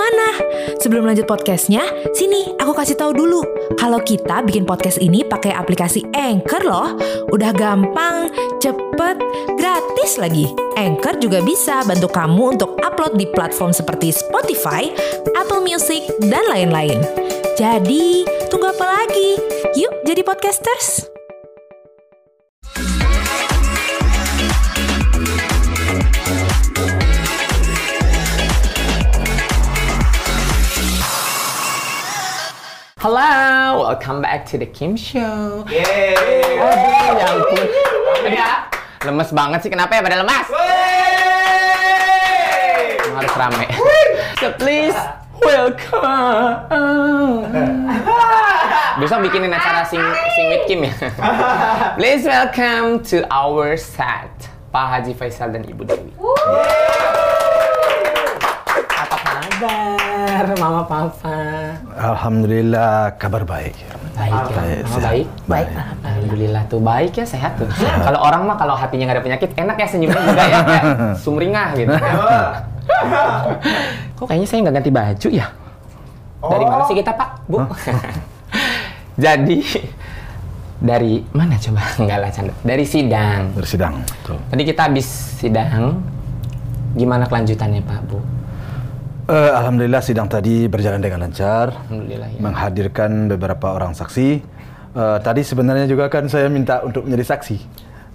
ke mana? Sebelum lanjut podcastnya, sini aku kasih tahu dulu. Kalau kita bikin podcast ini pakai aplikasi Anchor loh. Udah gampang, cepet, gratis lagi. Anchor juga bisa bantu kamu untuk upload di platform seperti Spotify, Apple Music, dan lain-lain. Jadi, tunggu apa lagi? Yuk jadi podcasters! Hello, welcome back to the Kim Show. Yeay. Aduh, ya ampun. Aduh, lemes banget sih, kenapa ya pada lemas? Harus rame. So please, welcome. Besok bikinin acara sing, sing with Kim ya. Please welcome to our set, Pak Haji Faisal dan Ibu Dewi. Apa kabar, Mama Papa? Alhamdulillah kabar baik. Baik ya. Baik, Mama baik? Baik. Alhamdulillah tuh baik ya sehat tuh. Kalau orang mah kalau hatinya nggak ada penyakit enak ya senyumnya juga ya kayak sumringah gitu. Kok kayaknya saya nggak ganti baju ya? Dari mana sih kita Pak? Bu? Jadi dari mana coba? Enggak lah canda. Dari sidang. Bersidang. Betul. Tadi kita habis sidang. Gimana kelanjutannya Pak Bu? Eh, Alhamdulillah sidang tadi berjalan dengan lancar. Alhamdulillah ya. Menghadirkan beberapa orang saksi. Eh, tadi sebenarnya juga kan saya minta untuk menjadi saksi.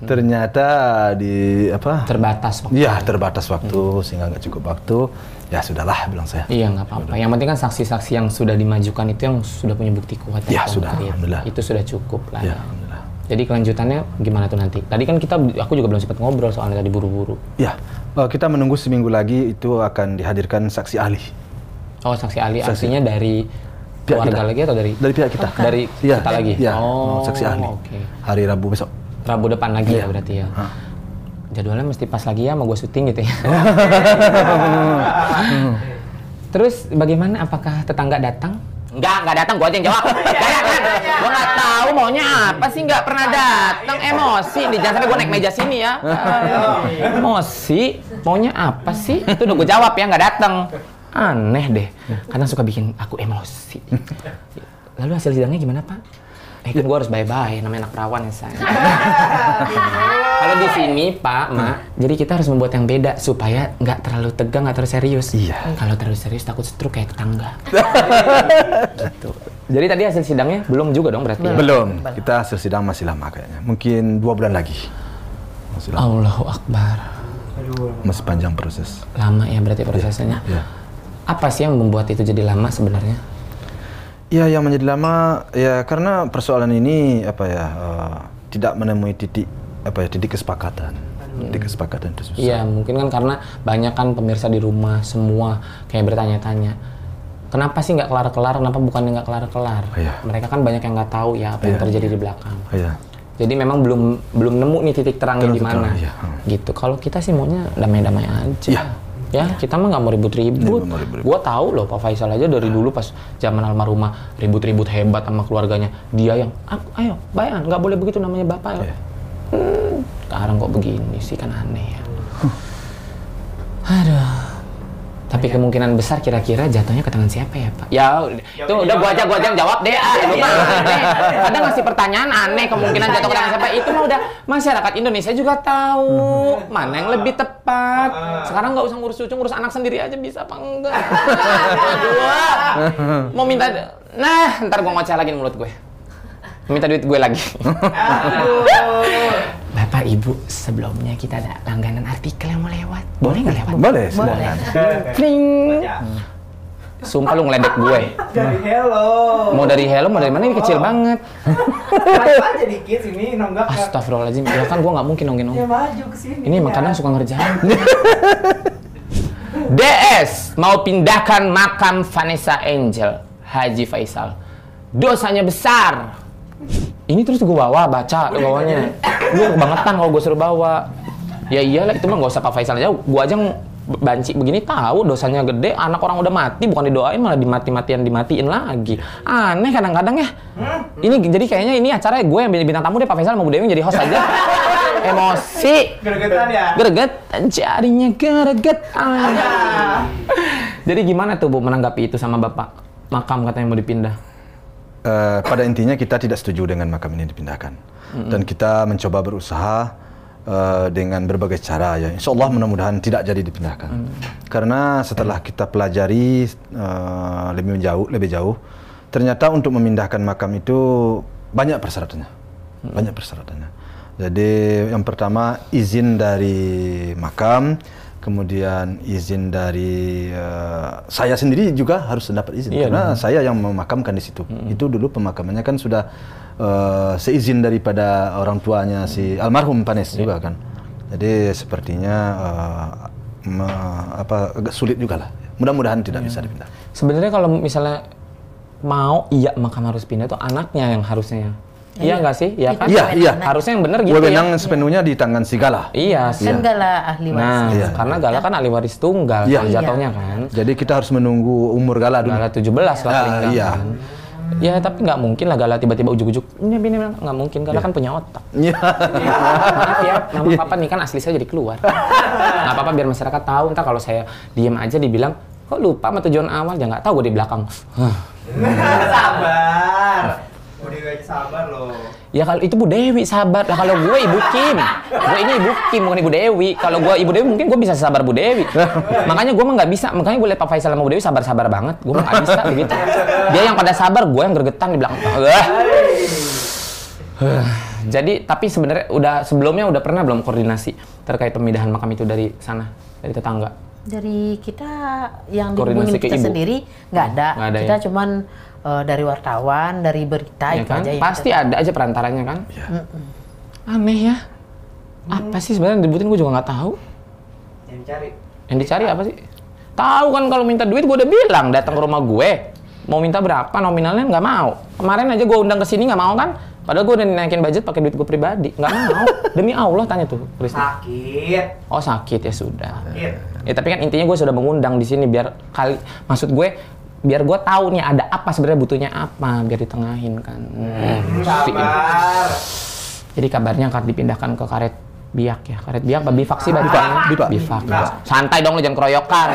Ternyata di apa? Terbatas waktu. Iya terbatas waktu sehingga nggak cukup waktu. Ya sudahlah bilang saya. Iya nggak apa-apa. Yang penting kan saksi-saksi yang sudah dimajukan itu yang sudah punya bukti kuat. dan Ya, sudah, alhamdulillah. Itu sudah cukup lah. Ya ya. alhamdulillah. Jadi kelanjutannya gimana tuh nanti? Tadi kan kita, aku juga belum sempat ngobrol soalnya tadi buru-buru. Ya eh, kita menunggu seminggu lagi itu akan dihadirkan saksi ahli Oh saksi ahli Saksi. artinya dari Pihak keluarga kita. lagi atau dari? dari pihak kita. Dari Iya, kita lagi? Iya. Oh, saksi ahli. Oke. Hari Rabu besok. Rabu depan lagi ya Iya. berarti ya. Hah. Jadwalnya mesti pas lagi ya mau gue syuting gitu ya. Terus bagaimana? Apakah tetangga datang? Enggak, enggak datang. Gua aja yang jawab. Enggak datang. Gua nggak tahu maunya apa sih. Enggak pernah datang. Emosi. Di jangan sampai gua naik meja sini ya. Emosi. Maunya apa sih? Itu udah gua jawab ya. Nggak datang. Aneh deh. Kadang suka bikin aku emosi. Lalu hasil sidangnya gimana, Pak? Eh kan gua harus bye-bye. Namanya anak perawan ya, saya. Kalau di sini, Pak, Mak, jadi kita harus membuat yang beda supaya nggak terlalu tegang, nggak terlalu serius. Iya. Kalau terlalu serius takut stroke kayak tetangga. gitu. Jadi tadi hasil sidangnya belum juga dong berarti ya? Belum. Kita hasil sidang masih lama kayaknya. Mungkin dua bulan lagi. Masih lama. Allahu Akbar. Masih panjang proses. Lama ya berarti prosesnya. Ya. Apa sih yang membuat itu jadi lama sebenarnya? Ya, yang menjadi lama ya karena persoalan ini apa ya eh, tidak menemui titik apa ya titik kesepakatan. Titik kesepakatan itu susah. Iya, mungkin kan karena banyak kan pemirsa di rumah semua kayak bertanya-tanya. Kenapa sih nggak kelar-kelar? Kenapa bukannya nggak kelar-kelar? Iya. Mereka kan banyak yang nggak tahu ya apa yang Iya. terjadi di belakang. Iya. Jadi memang belum belum nemu nih titik terangnya di mana. iya. Hmm. Gitu. Kalau kita sih maunya damai-damai aja. Iya. Ya, kita mah nggak mau ribut-ribut. Gua tahu loh Pak Faisal aja dari dulu pas zaman almarhumah ribut-ribut hebat sama keluarganya. Dia yang, "Ah, ayo, bayan, nggak boleh begitu namanya bapak ya. Iya. Hmm, sekarang kok begini sih kan aneh ya. Aduh. Tapi kemungkinan besar kira-kira jatuhnya ke tangan siapa ya Pak? Ya, itu udah gua aja gua aja yang jawab deh. Ah, lu mah aneh. Kadang ngasih pertanyaan aneh kemungkinan jatuh ke tangan siapa. Itu mah udah masyarakat Indonesia juga tahu mana yang lebih tepat. Sekarang nggak usah ngurus cucu, ngurus anak sendiri aja bisa apa enggak? Aduh. Mau minta Nah, ntar gua ngoceh lagi mulut gue. Minta duit gue lagi. Bapak Ibu, sebelumnya kita ada langganan artikel yang mau lewat. Boleh nggak lewat? Boleh, silakan. Kling. Sumpah lu ngeledek gue. Dari hello. Mau dari hello, mau dari mana ini kecil banget. Maju aja dikit sini nonggak. Astagfirullahaladzim, ya kan gue nggak mungkin nongin Ya maju ke sini. Ini emang ya. kadang suka ngerjain. DS mau pindahkan makam Vanessa Angel Haji Faisal. Dosanya besar. Ini terus gue bawa, baca bawanya. Lu kebangetan kalau gue suruh bawa. Ya iyalah itu mah gak usah Pak Faisal aja. Gue aja banci begini tahu dosanya gede, anak orang udah mati bukan didoain malah dimati-matian dimatiin lagi. Aneh kadang-kadang ya. Ini jadi kayaknya ini acara gue yang bintang tamu deh Pak Faisal mau Bu Dewi jadi host aja. Emosi Gregetan ya. greget jarinya greget Jadi gimana tuh Bu menanggapi itu sama Bapak? Makam katanya mau dipindah. Eh, pada intinya kita tidak setuju dengan makam ini dipindahkan. Dan kita mencoba berusaha eh, dengan berbagai cara ya. Insya Allah mudah-mudahan tidak jadi dipindahkan. Karena setelah kita pelajari eh, lebih jauh lebih jauh ternyata untuk memindahkan makam itu banyak persyaratannya. Banyak persyaratannya. Jadi yang pertama izin dari makam kemudian izin dari eh, saya sendiri juga harus mendapat izin Iya karena saya yang memakamkan di situ. Itu dulu pemakamannya kan sudah eh, seizin daripada orang tuanya si almarhum Panes juga kan. Jadi sepertinya me- apa agak sulit juga lah. Mudah-mudahan tidak bisa dipindah. Sebenarnya kalau misalnya mau iya makam harus pindah itu anaknya yang harusnya. Iya nggak sih? Iya kan? Iya, iya. Harusnya yang benar gitu Wewenang ya. sepenuhnya di tangan Sigala. Iya, sih. Kan gala ahli waris. Nah, Iya. karena Gala kan ahli waris tunggal Iya. kalau jatuhnya kan. Jadi kita harus menunggu umur Gala dulu. Gala 17 lah Ah, paling iya. kan. Ya tapi nggak mungkin lah Gala tiba-tiba ujuk-ujuk. Ini ini nggak mungkin Gala kan punya otak. Iya. Maaf ya, nama papa nih kan asli saya jadi keluar. Nggak apa-apa biar masyarakat tahu. Ntar kalau saya diem aja dibilang, kok lupa sama tujuan awal? Ya nggak tahu gue di belakang. Sabar. Aja sabar loh. Ya kalau itu Bu Dewi sabar. Lah kalau gue Ibu Kim. Gue ini Ibu Kim bukan Ibu Dewi. Kalau gue Ibu Dewi mungkin gue bisa sabar Bu Dewi. Makanya gue mah nggak bisa. Makanya gue liat Pak Faisal sama Bu Dewi sabar-sabar banget. Gue mah nggak bisa begitu. Dia yang pada sabar, gue yang gergetan di belakang. Jadi tapi sebenarnya udah sebelumnya udah pernah belum koordinasi terkait pemindahan makam itu dari sana dari tetangga. Dari kita yang dihubungin kita ibu. sendiri nggak ada. Nggak ada kita ya? cuman eh, dari wartawan, dari berita ya itu kan? aja yang Pasti kita- ada aja perantaranya kan? Aneh ya. Apa sih sebenarnya dibutuhin gue juga nggak tahu. Yang cari. Yang dicari apa sih? Tahu kan kalau minta duit gue udah bilang datang ke rumah gue. Mau minta berapa nominalnya nggak mau. Kemarin aja gue undang ke sini nggak mau kan? Padahal gue udah naikin budget pakai duit gue pribadi. Nggak mau. Demi Allah tanya tuh, Krisna. Sakit. Oh sakit ya sudah. Sakit. Ya tapi kan intinya gue sudah mengundang di sini biar kali maksud gue biar gue tahu nih ada apa sebenarnya butuhnya apa biar ditengahin kan. Hmm. Jadi kabarnya akan dipindahkan ke karet biak ya. Karet biak apa bifak sih. Bifak. Santai dong lu jangan keroyokan.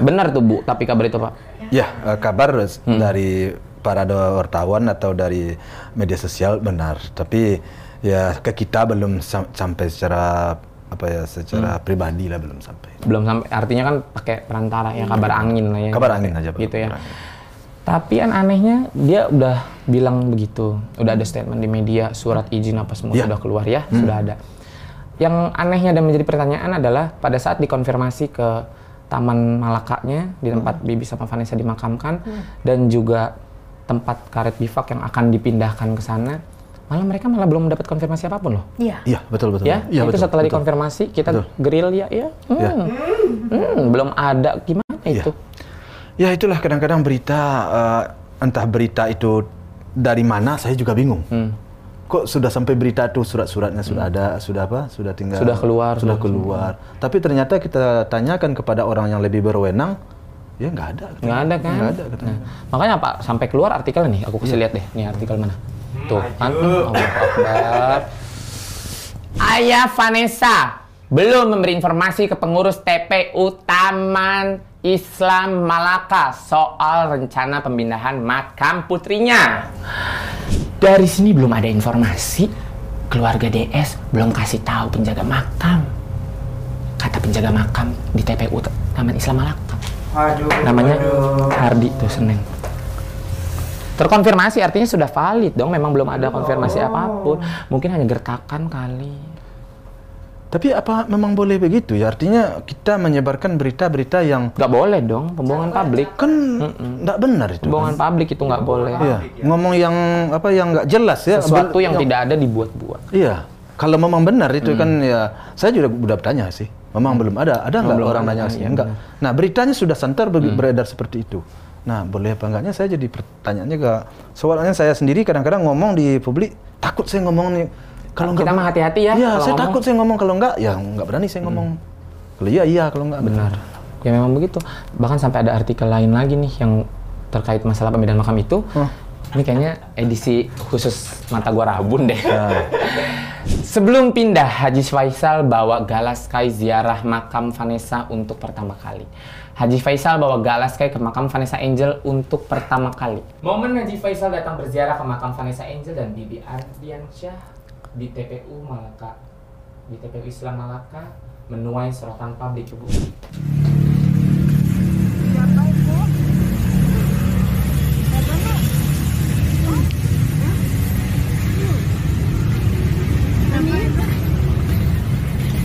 Bener tuh Bu, tapi kabar itu Pak. Ya, eh, kabar Hmm. dari para wartawan atau dari media sosial benar, tapi ya ke kita belum sam- sampai secara apa ya secara Hmm. pribadi lah belum sampai. Belum sampai artinya kan pakai perantara ya kabar angin lah ya. Kabar angin aja, Pak. Gitu ya. Angin. Tapi kan anehnya dia udah bilang begitu. Udah ada statement di media, surat izin apa semua Iya. sudah keluar ya, sudah ada. Yang anehnya dan menjadi pertanyaan adalah pada saat dikonfirmasi ke Taman Malakanya di tempat Bibi sama Vanessa dimakamkan dan juga tempat karet bifak yang akan dipindahkan ke sana, malah mereka malah belum mendapat konfirmasi apa pun loh. Iya. Iya, betul betul. Ya, Iya, itu betul, setelah betul. dikonfirmasi kita Betul. grill ya, ya. Hmm, Ya. hmm, belum ada gimana Iya. itu? Ya itulah kadang-kadang berita eh, entah berita itu dari mana saya juga bingung. Hmm. Kok sudah sampai berita tuh surat-suratnya sudah ada, sudah apa? Sudah tinggal Sudah keluar, sudah sudah keluar. Tapi ternyata kita tanyakan kepada orang yang lebih berwenang, ya nggak ada. katanya. Nggak ada kan? Nggak ada katanya. Nah, makanya apa? Sampai keluar artikel nih, aku kasih lihat deh. Nih artikel mana? Tuh kan? Akbar. Ayah Vanessa belum memberi informasi ke pengurus TPU Taman Islam Malaka soal rencana pemindahan makam putrinya. Dari sini belum ada informasi. Keluarga DS belum kasih tahu penjaga makam. Kata penjaga makam di TPU Taman Islam Malaka Aduh. namanya aduh. Hardi tuh Senin. Terkonfirmasi artinya sudah valid dong, memang belum ada konfirmasi apa pun. Mungkin hanya gertakan kali. Tapi apa memang boleh begitu ya? Artinya kita menyebarkan berita-berita yang Nggak boleh dong, pembohongan publik. kan nggak benar itu. Pembohongan kan? publik itu nggak boleh. Iya, ngomong yang apa yang nggak jelas ya. Sesuatu Bel- yang tidak ada dibuat-buat. Iya, kalau memang benar itu kan ya, saya juga udah bertanya sih. Memang belum ada, ada nggak belum orang nanya sih? Enggak. Nah beritanya sudah santer be- beredar seperti itu. Nah boleh apa enggaknya saya jadi pertanyaannya gak. Soalnya saya sendiri kadang-kadang ngomong di publik takut saya ngomong nih. Kalau Kita mah hati-hati ya Iya, saya ngomong. takut saya ngomong kalau enggak ya nggak berani saya ngomong. Kalau iya iya, kalau enggak Benar. Ya memang begitu. Bahkan sampai ada artikel lain lagi nih yang terkait masalah pemindahan makam itu. Hah. Ini kayaknya edisi khusus mata gua rabun deh. Sebelum pindah, Haji Faisal bawa Galas Sky ziarah makam Vanessa untuk pertama kali. Haji Faisal bawa Galas Sky ke makam Vanessa Angel untuk pertama kali. Momen Haji Faisal datang berziarah ke makam Vanessa Angel dan Bibi Ardiansyah di TPU Malaka. Di TPU Islam Malaka menuai sorotan publik Ibu.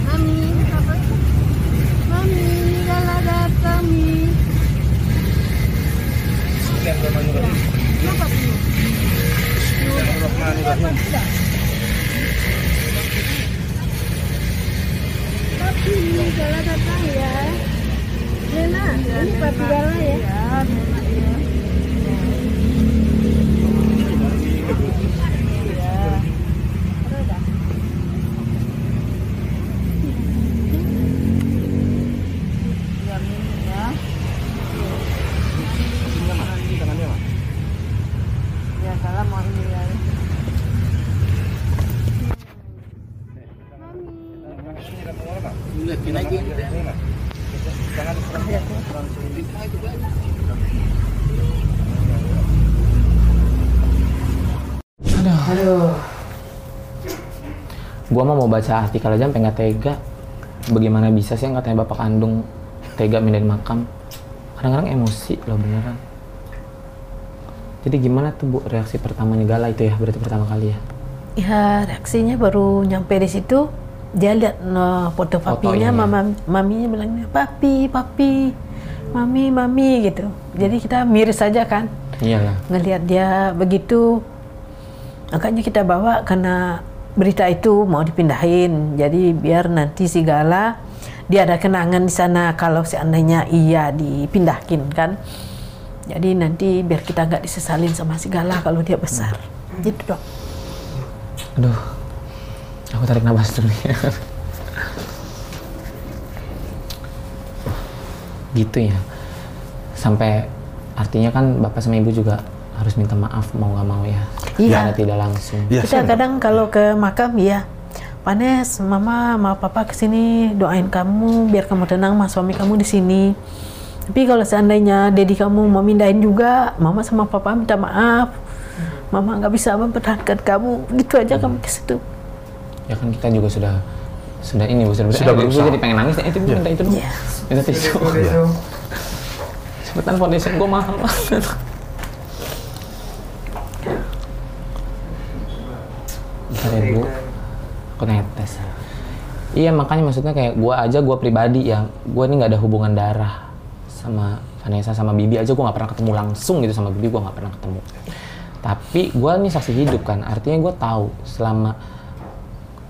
Mami, apa itu? Mami, dalam ada kami. Apa itu? Papi, Gala datang ya. Nena, ini Papi Gala ya. Ya, salam mau ini ya. Aduh. Gua mah mau baca artikel aja sampai nggak tega. Bagaimana bisa sih yang katanya bapak kandung tega mindahin makam? Kadang-kadang emosi loh beneran. Jadi gimana tuh bu reaksi pertamanya Gala itu ya berarti pertama kali ya? Ya reaksinya baru nyampe di situ dia lihat no, foto papinya, iya. mama maminya bilangnya papi papi, mami mami gitu. Jadi kita miris saja kan Iyalah. ngelihat dia begitu. Makanya kita bawa karena berita itu mau dipindahin. Jadi biar nanti si Gala dia ada kenangan di sana kalau seandainya iya dipindahin kan. Jadi nanti biar kita nggak disesalin sama si Gala kalau dia besar. Gitu dong. Aduh. Aku tarik nafas dulu ya. gitu ya. Sampai artinya kan bapak sama ibu juga harus minta maaf mau nggak mau ya. Iya. Karena tidak langsung. Ya, kita kadang kalau ke makam ya Panes, mama, sama papa ke sini doain kamu biar kamu tenang, mas suami kamu di sini. Tapi kalau seandainya dedi kamu mau mindahin juga, mama sama papa minta maaf. Mama nggak bisa mempertahankan kamu, gitu aja kamu ke situ. Ya kan kita juga sudah sudah ini sudah, Sudah eh, berusaha. Jadi pengen nangis. Eh, itu Bu, minta itu dulu. Iya. Minta tisu. Cepetan foundation gue mahal banget. Bentar ya Bu. Aku netes. Iya makanya maksudnya kayak gue aja gue pribadi ya gue ini nggak ada hubungan darah sama Vanessa sama Bibi aja gue nggak pernah ketemu langsung gitu sama Bibi gue nggak pernah ketemu. Tapi gue ini saksi hidup kan artinya gue tahu selama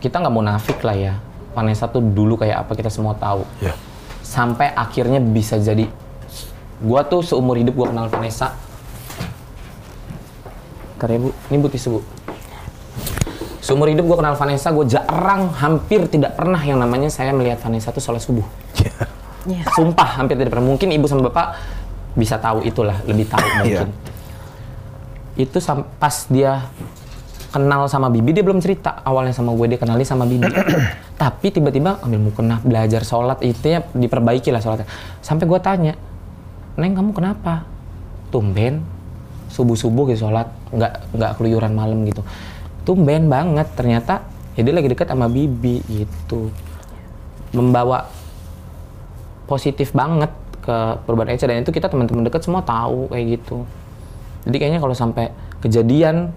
kita nggak mau nafik lah ya Vanessa tuh dulu kayak apa kita semua tahu Ya. sampai akhirnya bisa jadi gua tuh seumur hidup gua kenal Vanessa Ntar ya bu, ini bu tisu bu seumur hidup gua kenal Vanessa gua jarang hampir tidak pernah yang namanya saya melihat Vanessa tuh sholat subuh Iya. sumpah hampir tidak pernah. Mungkin ibu sama bapak bisa tahu itulah lebih tahu mungkin. Itu sam- pas dia kenal sama Bibi dia belum cerita awalnya sama gue dia kenali sama Bibi. Tapi tiba-tiba ambil mukena belajar sholat. Itu ya diperbaiki lah sholatnya. Sampai gue tanya neng kamu kenapa? Tumben subuh subuh gitu sholat nggak nggak keluyuran malam gitu tumben banget. Ternyata ya dia lagi dekat sama Bibi gitu. Membawa positif banget ke perubahan Eca dan itu kita teman-teman dekat semua tahu kayak gitu. Jadi kayaknya kalau sampai kejadian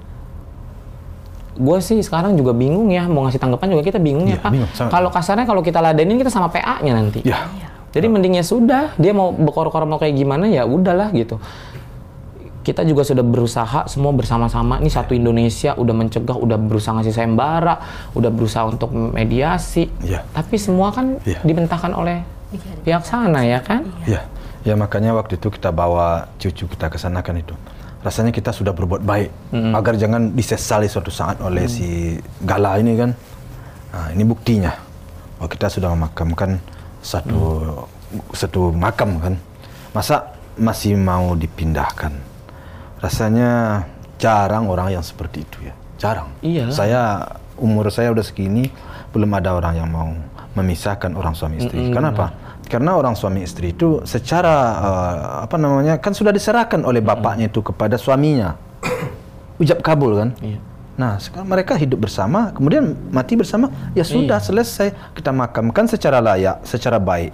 gue sih sekarang juga bingung ya. Mau ngasih tanggapan juga kita bingung ya Iya, pak. kalau kasarnya kalau kita ladenin kita sama PA-nya nanti. Ya. jadi mendingnya sudah dia mau bekor-kor mau kayak gimana ya udahlah gitu kita juga sudah berusaha semua bersama-sama ini satu Indonesia udah mencegah udah berusaha ngasih sayembara udah berusaha untuk mediasi Iya. tapi semua kan Iya. dibentahkan oleh pihak sana ya kan Ya, ya makanya waktu itu kita bawa cucu kita ke sana kan itu. Rasanya kita sudah berbuat baik agar jangan disesali suatu saat oleh si Gala ini kan. Nah, ini buktinya bahwa kita sudah memakamkan satu satu makam kan. Masa masih mau dipindahkan? Rasanya jarang orang yang seperti itu ya. Jarang. Iya. Saya umur saya udah segini belum ada orang yang mau memisahkan orang suami istri. Mm-mm, Kenapa? Karena orang suami istri itu secara uh, apa namanya kan sudah diserahkan oleh bapaknya itu kepada suaminya. Ujab kabul kan? Iya. Nah, sekarang mereka hidup bersama, kemudian mati bersama, ya sudah Iya. selesai. Kita makamkan secara layak, secara baik.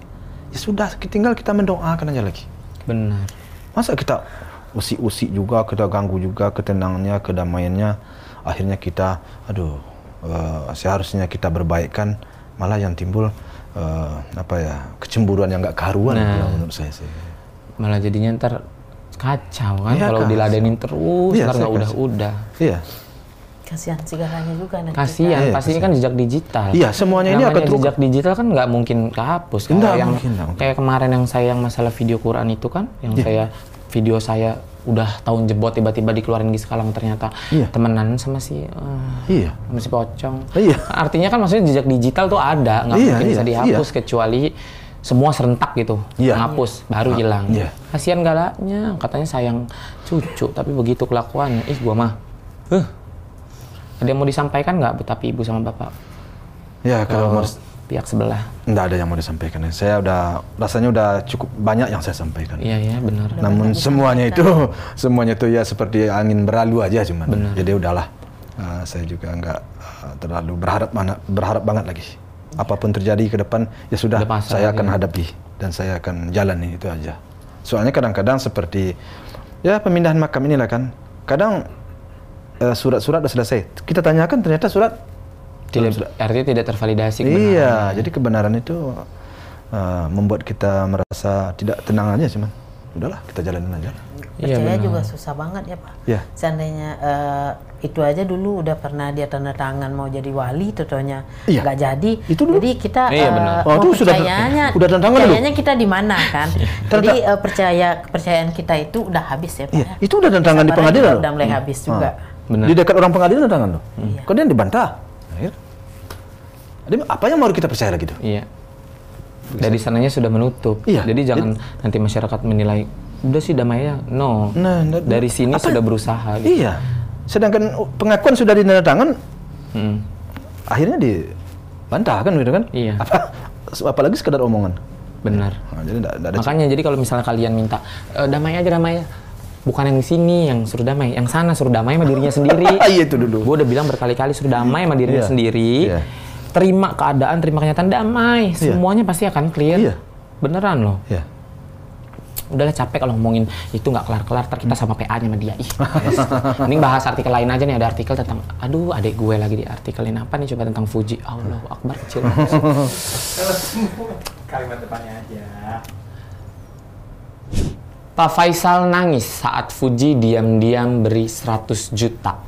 Ya sudah, tinggal kita mendoakan aja lagi. Benar. Masa kita usik-usik juga, kita ganggu juga ketenangannya, kedamaiannya. Akhirnya kita, aduh, eh, seharusnya kita berbaikkan, malah yang timbul eh, apa ya kecemburuan yang nggak karuan Nah. kalau menurut saya sih. Malah jadinya ntar kacau kan Iya, kalau kacau. diladenin terus Iya, ntar nggak udah-udah. Iya, Kasihan segalanya juga nanti. Kasihan, pasti ini kan jejak digital. Iya, semuanya ini Namanya akan terus- jejak digital kan nggak mungkin kehapus. Kayak Nggak yang mungkin, nggak mungkin. kayak kemarin yang saya yang masalah video Quran itu kan, yang Iya. saya video saya udah tahun jebot tiba-tiba dikeluarin di sekalang ternyata Iya. temenan sama si eh, iya. sama si pocong. Iya. Artinya kan maksudnya jejak digital tuh ada, nggak Iya, mungkin bisa iya, dihapus kecuali semua serentak gitu, Iya. ngapus baru Ah, hilang. iya. Kasihan galaknya, katanya sayang cucu, tapi begitu kelakuannya, ih gua mah, huh. Ada yang mau disampaikan nggak, tapi ibu sama bapak? Ya kalau mau pihak sebelah. nggak ada yang mau disampaikan. Saya udah rasanya udah cukup banyak yang saya sampaikan. Iya ya benar. Namun semuanya itu semuanya itu ya seperti angin berlalu aja cuman. Benar. Jadi udahlah. Uh, saya juga nggak uh, terlalu berharap mana berharap banget lagi. Apa pun terjadi ke depan ya sudah saya lagi. akan hadapi dan saya akan jalani itu aja. Soalnya kadang-kadang seperti ya pemindahan makam inilah kan. Kadang uh, surat-surat sudah selesai. Kita tanyakan ternyata surat Tidak, artinya tidak tervalidasi. Iya, jadi kebenaran itu uh, membuat kita merasa tidak tenang aja cuman. Udahlah, kita jalanin aja. Iya, Percaya benar. juga susah banget ya Pak. Iya. Seandainya eh, itu aja dulu udah pernah dia tanda tangan mau jadi wali, tentunya Iya. nggak jadi. Itu dulu. Jadi kita Iya, benar. Oh, mau itu sudah- percayanya, udah tanda tangan dulu? percayanya kita di mana kan? jadi eh, percaya kepercayaan kita itu udah habis ya Pak. Iya, ya? itu udah tanda tangan di pengadilan. Udah mulai habis juga. Benar. Di dekat orang pengadilan tanda tangan loh. Iya. Kemudian dibantah. Akhir. Ada apa yang mau kita percaya lagi tuh? Iya. Dari sananya sudah menutup. Iya. Jadi jangan nanti masyarakat menilai udah sih damai ya. No. Nah, nah, dari sini apa- sudah berusaha. Gitu. Iya. Sedangkan pengakuan sudah ditandatangan, Hmm. akhirnya dibantah kan gitu kan? Iya. Apa apalagi sekedar omongan. Benar. Nah, jadi enggak ada Makanya jadi kalau misalnya kalian minta "E, damai aja damai aja. Bukan yang di sini yang suruh damai, yang sana suruh damai sama dirinya sendiri. Iya, itu dulu. Gue udah bilang berkali-kali suruh damai sama dirinya Iya. sendiri. Iya. Terima keadaan, terima kenyataan damai. Iya. Semuanya pasti akan clear. Iya. Beneran loh. Ya. Udahlah capek kalau ngomongin itu nggak kelar-kelar, ntar kita sama PA-nya sama dia. Ih, mending bahas artikel lain aja nih. Ada artikel tentang, aduh adik gue lagi di artikelin apa nih coba tentang Fuji. Allah Akbar kecil. Kalimat depannya aja. Pak Faisal nangis saat Fuji diam-diam beri 100 juta.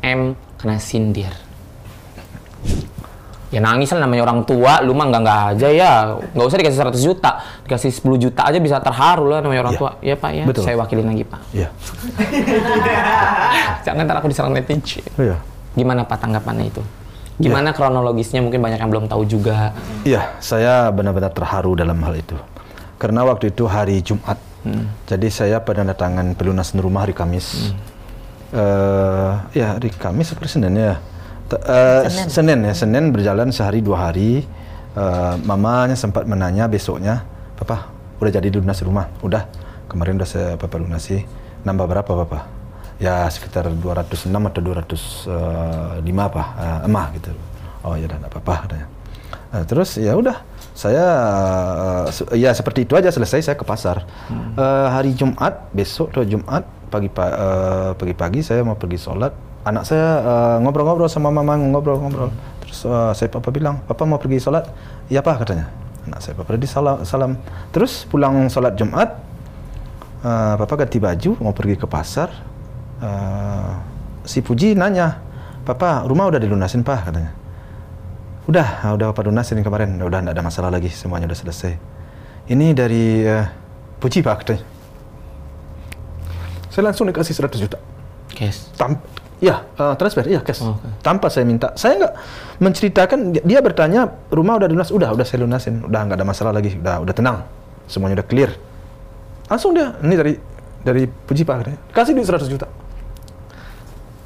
M kena sindir. Ya nangis lah namanya orang tua, lu mah enggak-enggak aja ya. Nggak usah dikasih 100 juta, dikasih 10 juta aja bisa terharu lah namanya orang Iya. tua. Iya Pak ya, Betul. saya wakilin lagi Pak. Iya. Jangan ntar aku diserang netizen. Iya. Gimana Pak tanggapannya itu? Gimana kronologisnya mungkin banyak yang belum tahu juga. Iya, saya benar-benar terharu dalam hal itu. Karena waktu itu hari Jumat, jadi saya penandatangan pelunasan rumah hari Kamis. Eh, ya hari Kamis seperti Senin ya. Eh, Senin. Senin ya, Senin berjalan sehari dua hari. Eh, mamanya sempat menanya besoknya, Papa udah jadi lunas rumah? Udah, kemarin udah saya Papa lunasi. Nambah berapa Papa? Ya sekitar 206 atau 205 apa, eh, emah gitu. Oh ya udah apa-apa katanya. Nah, terus ya udah saya eh, se- ya seperti itu aja selesai saya ke pasar. Eh, hari Jumat besok tuh Jumat pagi pa- eh, pagi-pagi saya mau pergi sholat. Anak saya eh, ngobrol-ngobrol sama mama ngobrol-ngobrol. Terus eh, saya papa bilang, "Papa mau pergi sholat?" "Iya, Pak," katanya. Anak saya papa di salam, salam. Terus pulang sholat Jumat eh, papa ganti baju mau pergi ke pasar. Eh, si Puji nanya, "Papa, rumah udah dilunasin, Pak?" katanya. Udah, ah, udah Papa lunasin kemarin. Udah nggak ada masalah lagi, semuanya udah selesai. Ini dari eh, Puji Pak katanya. Saya langsung dikasih 100 juta. Guys. Tam ya, eh, transfer, iya cash. Oh, oke. Tanpa saya minta. Saya nggak menceritakan, dia- bertanya, rumah udah dilunas? Udah, udah saya lunasin. Udah nggak ada masalah lagi, udah udah tenang. Semuanya udah clear. Langsung dia, ini dari dari Puji Pak. Kasih duit 100 juta.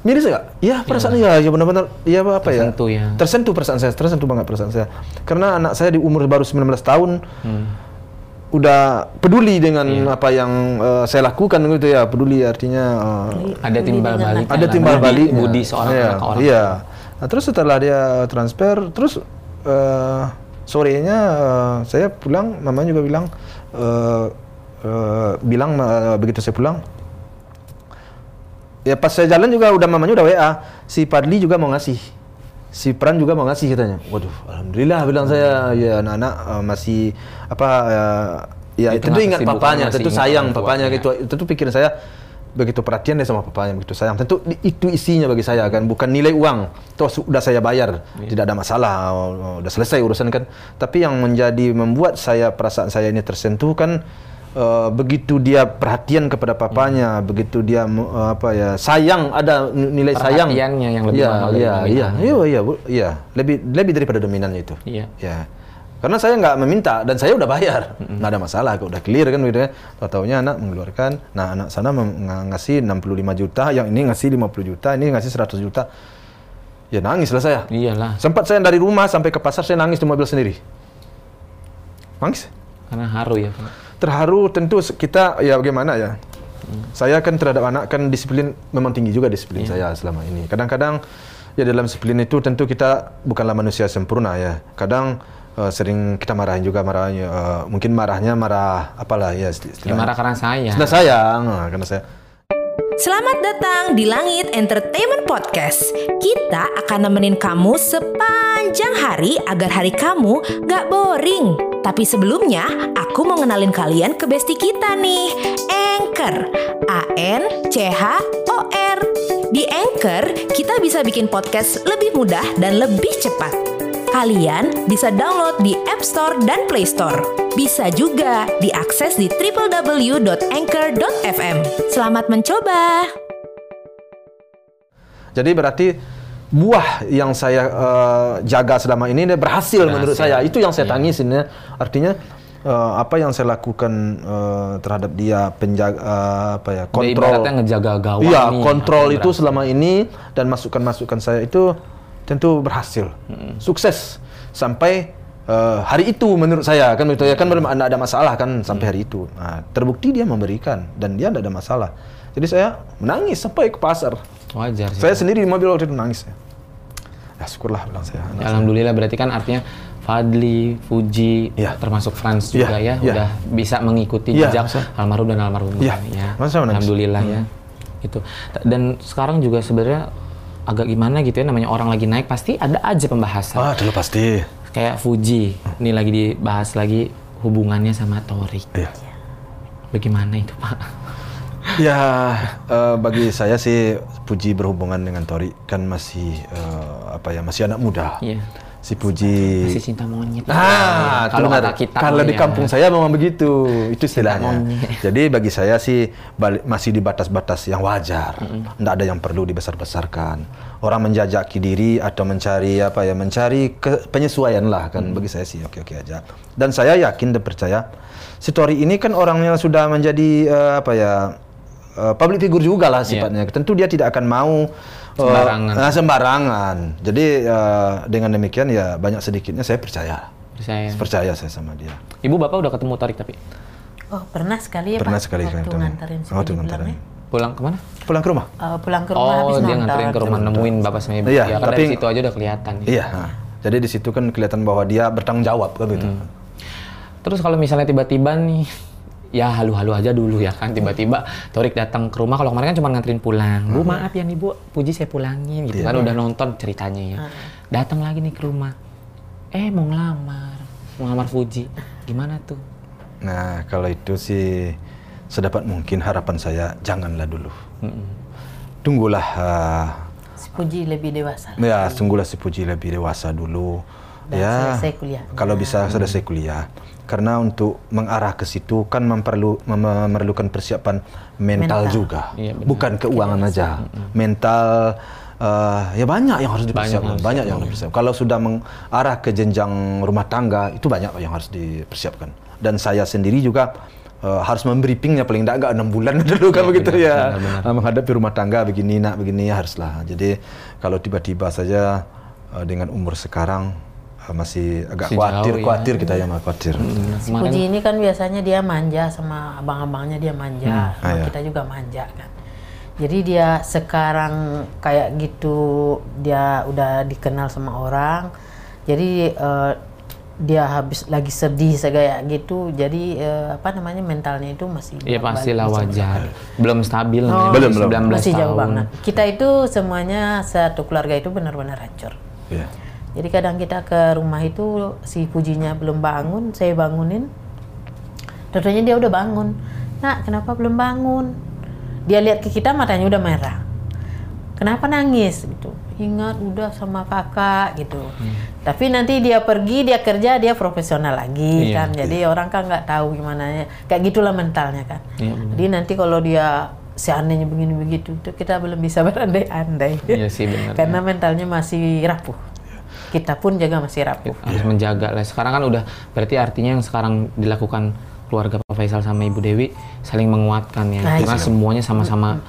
Miris nggak? Iya perasaan ya, ya benar-benar, ya apa ya? Tersentuh ya. Tersentuh perasaan saya, tersentuh banget perasaan saya. Karena anak saya di umur baru 19 tahun, Hmm. Udah peduli dengan Iya. apa yang eh, saya lakukan gitu ya, peduli artinya eh, Ada timbal balik. ada timbal budi, balik Budi seorang iya, anak ke orang. Iya. Nah, terus setelah dia transfer, terus eh, sorenya eh, saya pulang, mamanya juga bilang eh, eh, bilang eh, begitu saya pulang ya pas saya jalan juga udah mamanya udah WA si Padli juga mau ngasih si Pran juga mau ngasih katanya. Waduh alhamdulillah bilang saya. Ya anak-anak eh, masih apa eh, ya Itu tentu ingat papanya tentu sayang papanya ya. gitu. Tentu pikiran saya begitu perhatian deh sama papanya begitu sayang. Tentu itu isinya bagi saya kan. Bukan nilai uang. Toh sudah saya bayar. Iya. tidak ada masalah. Oh, oh, udah selesai urusan kan. Tapi yang menjadi membuat saya perasaan saya ini tersentuh kan eh, begitu dia perhatian kepada papanya begitu dia eh, apa ya sayang ada nilai sayang yang lebih mahal dari iya, iya, iya, iya, Bu. iya, lebih lebih daripada dominannya itu. Iya. Ya. Karena saya nggak meminta dan saya udah bayar, nggak ada masalah, udah clear kan gitu ya. Tahu-taunya anak mengeluarkan, nah anak sana ngasih 65 juta, yang ini ngasih 50 juta, ini ngasih 100 juta. Ya nangis lah saya. Iyalah, Sempat saya dari rumah sampai ke pasar saya nangis di mobil sendiri. Nangis. karena haru ya. Pak. Terharu tentu kita ya bagaimana ya. Saya kan terhadap anak kan disiplin memang tinggi juga disiplin saya selama ini. Kadang-kadang ya dalam disiplin itu tentu kita bukanlah manusia sempurna ya. Kadang eh, sering kita marahin juga marahnya eh, mungkin marahnya marah apalah ya Ya marah karena saya. Karena sayang, nah, karena saya. Selamat datang di Langit Entertainment Podcast. Kita akan nemenin kamu sepanjang hari agar hari kamu gak boring. Tapi sebelumnya, aku mau ngenalin kalian ke bestie kita nih, Anchor. A-N-C-H-O-R. Di Anchor, kita bisa bikin podcast lebih mudah dan lebih cepat. Kalian bisa download di App Store dan Play Store. Bisa juga diakses di www.anchor.fm. Selamat mencoba. Jadi berarti buah yang saya eh, jaga selama ini dia berhasil, menurut saya. Itu yang saya Iya. tangisin ya. Artinya eh, apa yang saya lakukan eh, terhadap dia penjaga eh, apa ya kontrol. ibaratnya ngejaga gawang Iya, kontrol yang itu berhasil. selama ini dan masukan-masukan saya itu tentu berhasil. Sukses sampai eh, hari itu menurut saya kan itu ya kan belum ada, ada masalah kan sampai hari itu. Nah, terbukti dia memberikan dan dia tidak ada masalah. Jadi saya menangis sampai ke pasar. Wajar sih. Saya sendiri di mobil waktu itu nangis. Ya syukurlah bilang saya. Ya, Alhamdulillah berarti kan artinya Fadli, Fuji, Iya. termasuk Franz Iya, juga ya, iya. udah bisa mengikuti Iya, jejak almarhum dan almarhumah Iya, ya. masa menangis. Alhamdulillah ya. Itu. Dan sekarang juga sebenarnya agak gimana gitu ya namanya orang lagi naik pasti ada aja pembahasan. Ah, dulu pasti. Kayak Fuji, ini lagi dibahas lagi hubungannya sama Torik. Iya. Bagaimana itu, Pak? Ya, eh, bagi saya sih Puji berhubungan dengan Tori kan masih eh, apa ya masih anak muda. Iya. Si Puji. Masih cinta monyet. Ah, Ya, kalau kata kita kalau di ya. kampung saya memang begitu, itu istilahnya. Jadi bagi saya sih balik, masih di batas-batas yang wajar, tidak ada yang perlu dibesar-besarkan. Orang menjajaki diri atau mencari apa ya, mencari ke- penyesuaian lah kan. Bagi saya sih oke-oke aja. Dan saya yakin dan percaya, si Tori ini kan orang yang sudah menjadi eh, apa ya, eh, public figure juga lah sifatnya. Tentu dia tidak akan mau eh, Sembarangan. ah, sembarangan. Jadi eh, dengan demikian ya banyak sedikitnya saya percaya. Saya. Percaya saya sama dia. Ibu bapak udah ketemu Torik tapi Oh, pernah sekali ya Pernah Pak? sekali waktu kan, nganterin Waktu Dedi nganterin. pulangnya. pulang ke mana? Pulang ke rumah? Eh, pulang ke rumah habis Oh, dia nonton. nganterin ke rumah nemuin bapak sama ibu. Iya, ya, kan tapi- situ aja udah kelihatan. ya. Iya. nah. Jadi di situ kan kelihatan bahwa dia bertanggung jawab kan gitu. Terus kalau misalnya tiba-tiba nih, ya halu-halu aja dulu ya kan. Tiba-tiba Torik datang ke rumah. Kalau kemarin kan cuma nganterin pulang. Bu maaf ya nih bu, Puji saya pulangin gitu Iya. kan. Udah nonton ceritanya ya. Datang lagi nih ke rumah. Eh mau ngelamar, mau ngelamar Fuji. Gimana tuh? Nah, kalau itu sih sedapat mungkin harapan saya janganlah dulu. Tunggulah uh, Si Puji lebih dewasa. ya tunggulah si Puji lebih dewasa dulu. Dan ya. selesai kuliah. Kalau bisa selesai kuliah. Karena untuk mengarah ke situ kan memperlu mem- memerlukan persiapan mental, Mental. juga. Iya, benar. Bukan keuangan aja. Mental eh, ya banyak yang harus dipersiapkan. harus Banyak, yang harus dipersiapkan. Kalau sudah mengarah ke jenjang rumah tangga itu banyak yang harus dipersiapkan. Dan saya sendiri juga uh, harus membriefingnya paling tidak enggak enam bulan dulu kan Iya, begitu benar, ya benar, Uh, menghadapi rumah tangga begini nak begini haruslah jadi kalau tiba-tiba saja uh, dengan umur sekarang uh, masih agak Masih khawatir jauh, ya. khawatir kita ya mah khawatir Si Kemarin- Puji ini kan biasanya dia manja sama abang-abangnya dia manja, Ah, sama iya. kita juga manja kan. Jadi dia sekarang kayak gitu dia udah dikenal sama orang. Jadi eh, dia habis lagi sedih segaya gitu. Jadi eh, apa namanya mentalnya itu masih Iya bolak-balik pastilah wajar. Belum stabil Oh, Belum, belum. 19 Masih jauh tahun. banget. Kita itu semuanya satu keluarga itu benar-benar hancur. ya Jadi kadang kita ke rumah itu si Pujinya belum bangun, saya bangunin. Tentunya dia udah bangun. Nak, kenapa belum bangun? Dia lihat ke kita matanya udah merah. Kenapa nangis gitu? Ingat udah sama kakak gitu. Hmm. Tapi nanti dia pergi, dia kerja, dia profesional lagi Iya, kan. Jadi orang kan nggak tahu gimana ya. Kayak gitulah mentalnya kan. Iya. Jadi nanti kalau dia seandainya begini begitu, itu kita belum bisa berandai-andai. Iya sih, benar. Karena mentalnya masih rapuh. Kita pun juga masih rapuh. harus menjaga lah. Sekarang kan udah berarti artinya yang sekarang dilakukan keluarga Pak Faisal sama Ibu Dewi saling menguatkan ya. Nah, Karena iya. semuanya sama-sama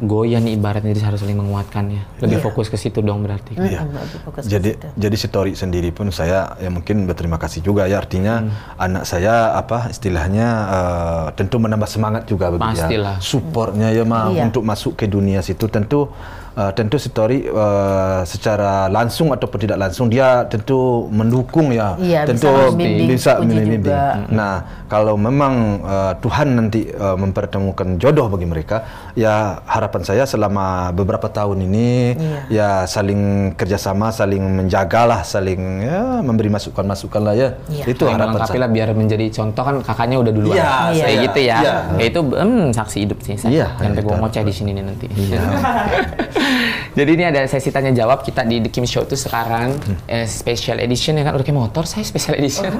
goyah nih ibaratnya jadi harus saling menguatkan ya. Lebih Iya. fokus ke situ dong berarti. Iya. Lebih fokus ke Jadi situ. jadi si Tori sendiri pun saya ya mungkin berterima kasih juga ya artinya Hmm. anak saya apa istilahnya eh, tentu menambah semangat juga begitu Pastilah. ya. Supportnya ya mah Iya. untuk masuk ke dunia situ tentu eh, tentu si Tori eh, secara langsung ataupun tidak langsung dia tentu mendukung ya. Bisa tentu membimbing bisa membimbing. juga. Nah, kalau memang eh, Tuhan nanti eh, mempertemukan jodoh bagi mereka, ya harapan saya selama beberapa tahun ini Iya. ya saling kerjasama, saling menjagalah, saling ya memberi masukan-masukan lah ya. Iya. Itu Saling harapan saya. lah biar menjadi contoh kan kakaknya udah duluan. Iya, Kayak saya- gitu ya. iya. Ya itu hmm, saksi hidup sih saya. Iya, Sampai gua harapan. ngoceh di sini nih nanti. Iya. Jadi ini ada sesi tanya jawab kita di The Kim Show tuh sekarang Hmm. eh, special edition ya kan udah kayak motor saya special edition.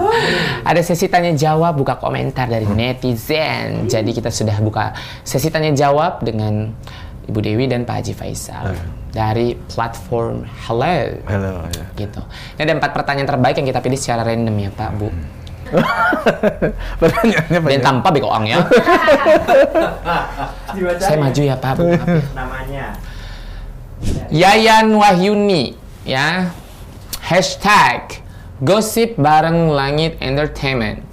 ada sesi tanya jawab buka komentar dari Hmm. netizen. Jadi kita sudah buka sesi tanya jawab dengan Ibu Dewi dan Pak Haji Faisal dari platform Hello. Halo, ya. Gitu. Ini ada empat pertanyaan terbaik yang kita pilih secara random ya Pak Bu. Pertanyaannya Dan banyak. tanpa bekoang ya. Saya maju ya Pak Bu. Maaf ya. Namanya. Yayan Wahyuni ya hashtag gosip bareng langit entertainment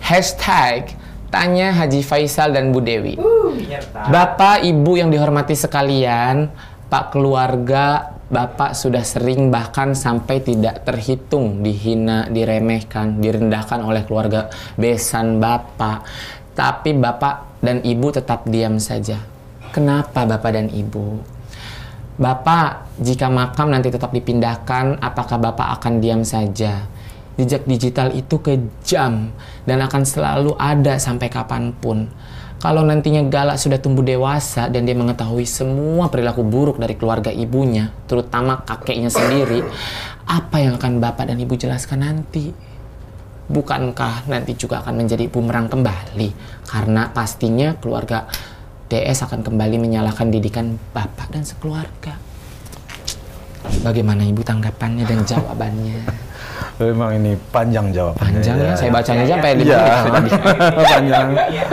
hashtag tanya Haji Faisal dan Bu Dewi Nyerta. Bapak Ibu yang dihormati sekalian Pak keluarga Bapak sudah sering bahkan sampai tidak terhitung dihina, diremehkan, direndahkan oleh keluarga besan Bapak. Tapi Bapak dan Ibu tetap diam saja. Kenapa Bapak dan Ibu? Bapak, jika makam nanti tetap dipindahkan, apakah Bapak akan diam saja? Jejak digital itu kejam dan akan selalu ada sampai kapan pun. Kalau nantinya Galak sudah tumbuh dewasa dan dia mengetahui semua perilaku buruk dari keluarga ibunya, terutama kakeknya sendiri, apa yang akan Bapak dan Ibu jelaskan nanti? Bukankah nanti juga akan menjadi bumerang kembali? Karena pastinya keluarga DS akan kembali menyalahkan didikan Bapak dan sekeluarga. Bagaimana Ibu tanggapannya dan jawabannya? Memang ini panjang jawabannya. Panjang ya, saya bacanya aja sampai lima Iya. menit tadi. panjang. Iya.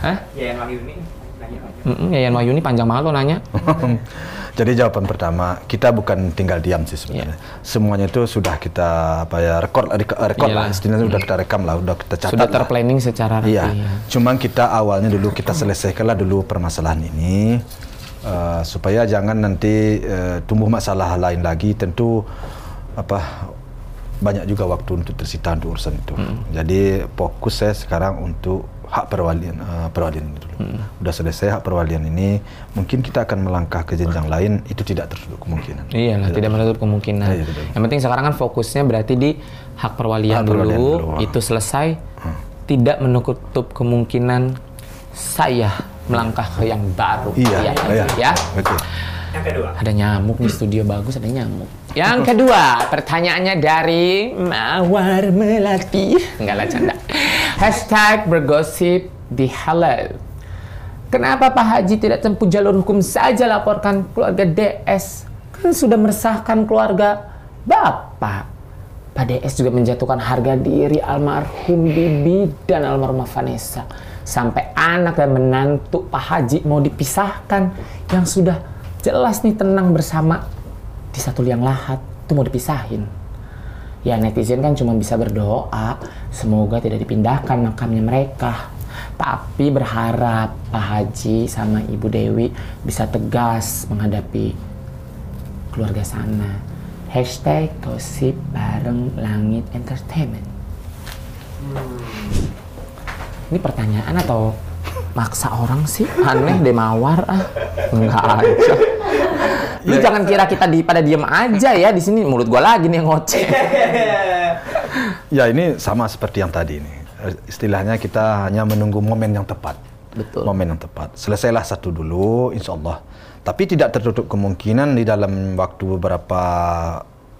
Hah? Ya yang lagi ini. Nanya aja. Mm-mm, Yayan Wahyuni panjang banget lo nanya. Jadi jawaban pertama, kita bukan tinggal diam sih sebenarnya. Semuanya itu sudah kita apa ya rekod rek- rekod lah, istilahnya sudah kita rekam lah, sudah kita catat Sudah lah. terplanning secara rapi. Iya. ya. Cuman kita awalnya dulu kita selesaikanlah dulu permasalahan ini eh, supaya jangan nanti eh, tumbuh masalah lain lagi. Tentu apa banyak juga waktu untuk tersita untuk urusan itu. Jadi fokus saya sekarang untuk hak perwalian eh, perwalian ini dulu. Udah selesai hak perwalian ini, mungkin kita akan melangkah ke jenjang lain. Itu tidak tertutup kemungkinan. Iyalah, tidak menutup kemungkinan. Iya, betul. Yang penting sekarang kan fokusnya berarti di hak perwalian, Hak perwalian dulu, dulu, itu selesai, tidak menutup kemungkinan saya melangkah ke yang baru. Iya, Iya, iya, ya. betul. Yang kedua. Ada nyamuk di studio bagus, ada nyamuk. Yang kedua, pertanyaannya dari Mawar Melati. Enggak lah, canda. Hashtag bergosip di Hello. Kenapa Pak Haji tidak tempuh jalur hukum saja laporkan keluarga DS? Kan sudah meresahkan keluarga Bapak. Pak DS juga menjatuhkan harga diri almarhum Bibi dan almarhumah Vanessa. Sampai anak dan menantu Pak Haji mau dipisahkan yang sudah jelas nih tenang bersama di satu liang lahat itu mau dipisahin. Ya netizen kan cuma bisa berdoa semoga tidak dipindahkan makamnya mereka. Tapi berharap Pak Haji sama Ibu Dewi bisa tegas menghadapi keluarga sana. Hashtag gosip bareng langit entertainment. Ini pertanyaan atau maksa orang sih? Aneh deh mawar ah. Enggak aja. Lu jangan kira kita di pada diem aja ya di sini mulut gua lagi nih yang ngoceh. Ya ini sama seperti yang tadi ini. Istilahnya kita hanya menunggu momen yang tepat. Betul. Momen yang tepat. Selesailah satu dulu, insya Allah. Tapi tidak tertutup kemungkinan di dalam waktu beberapa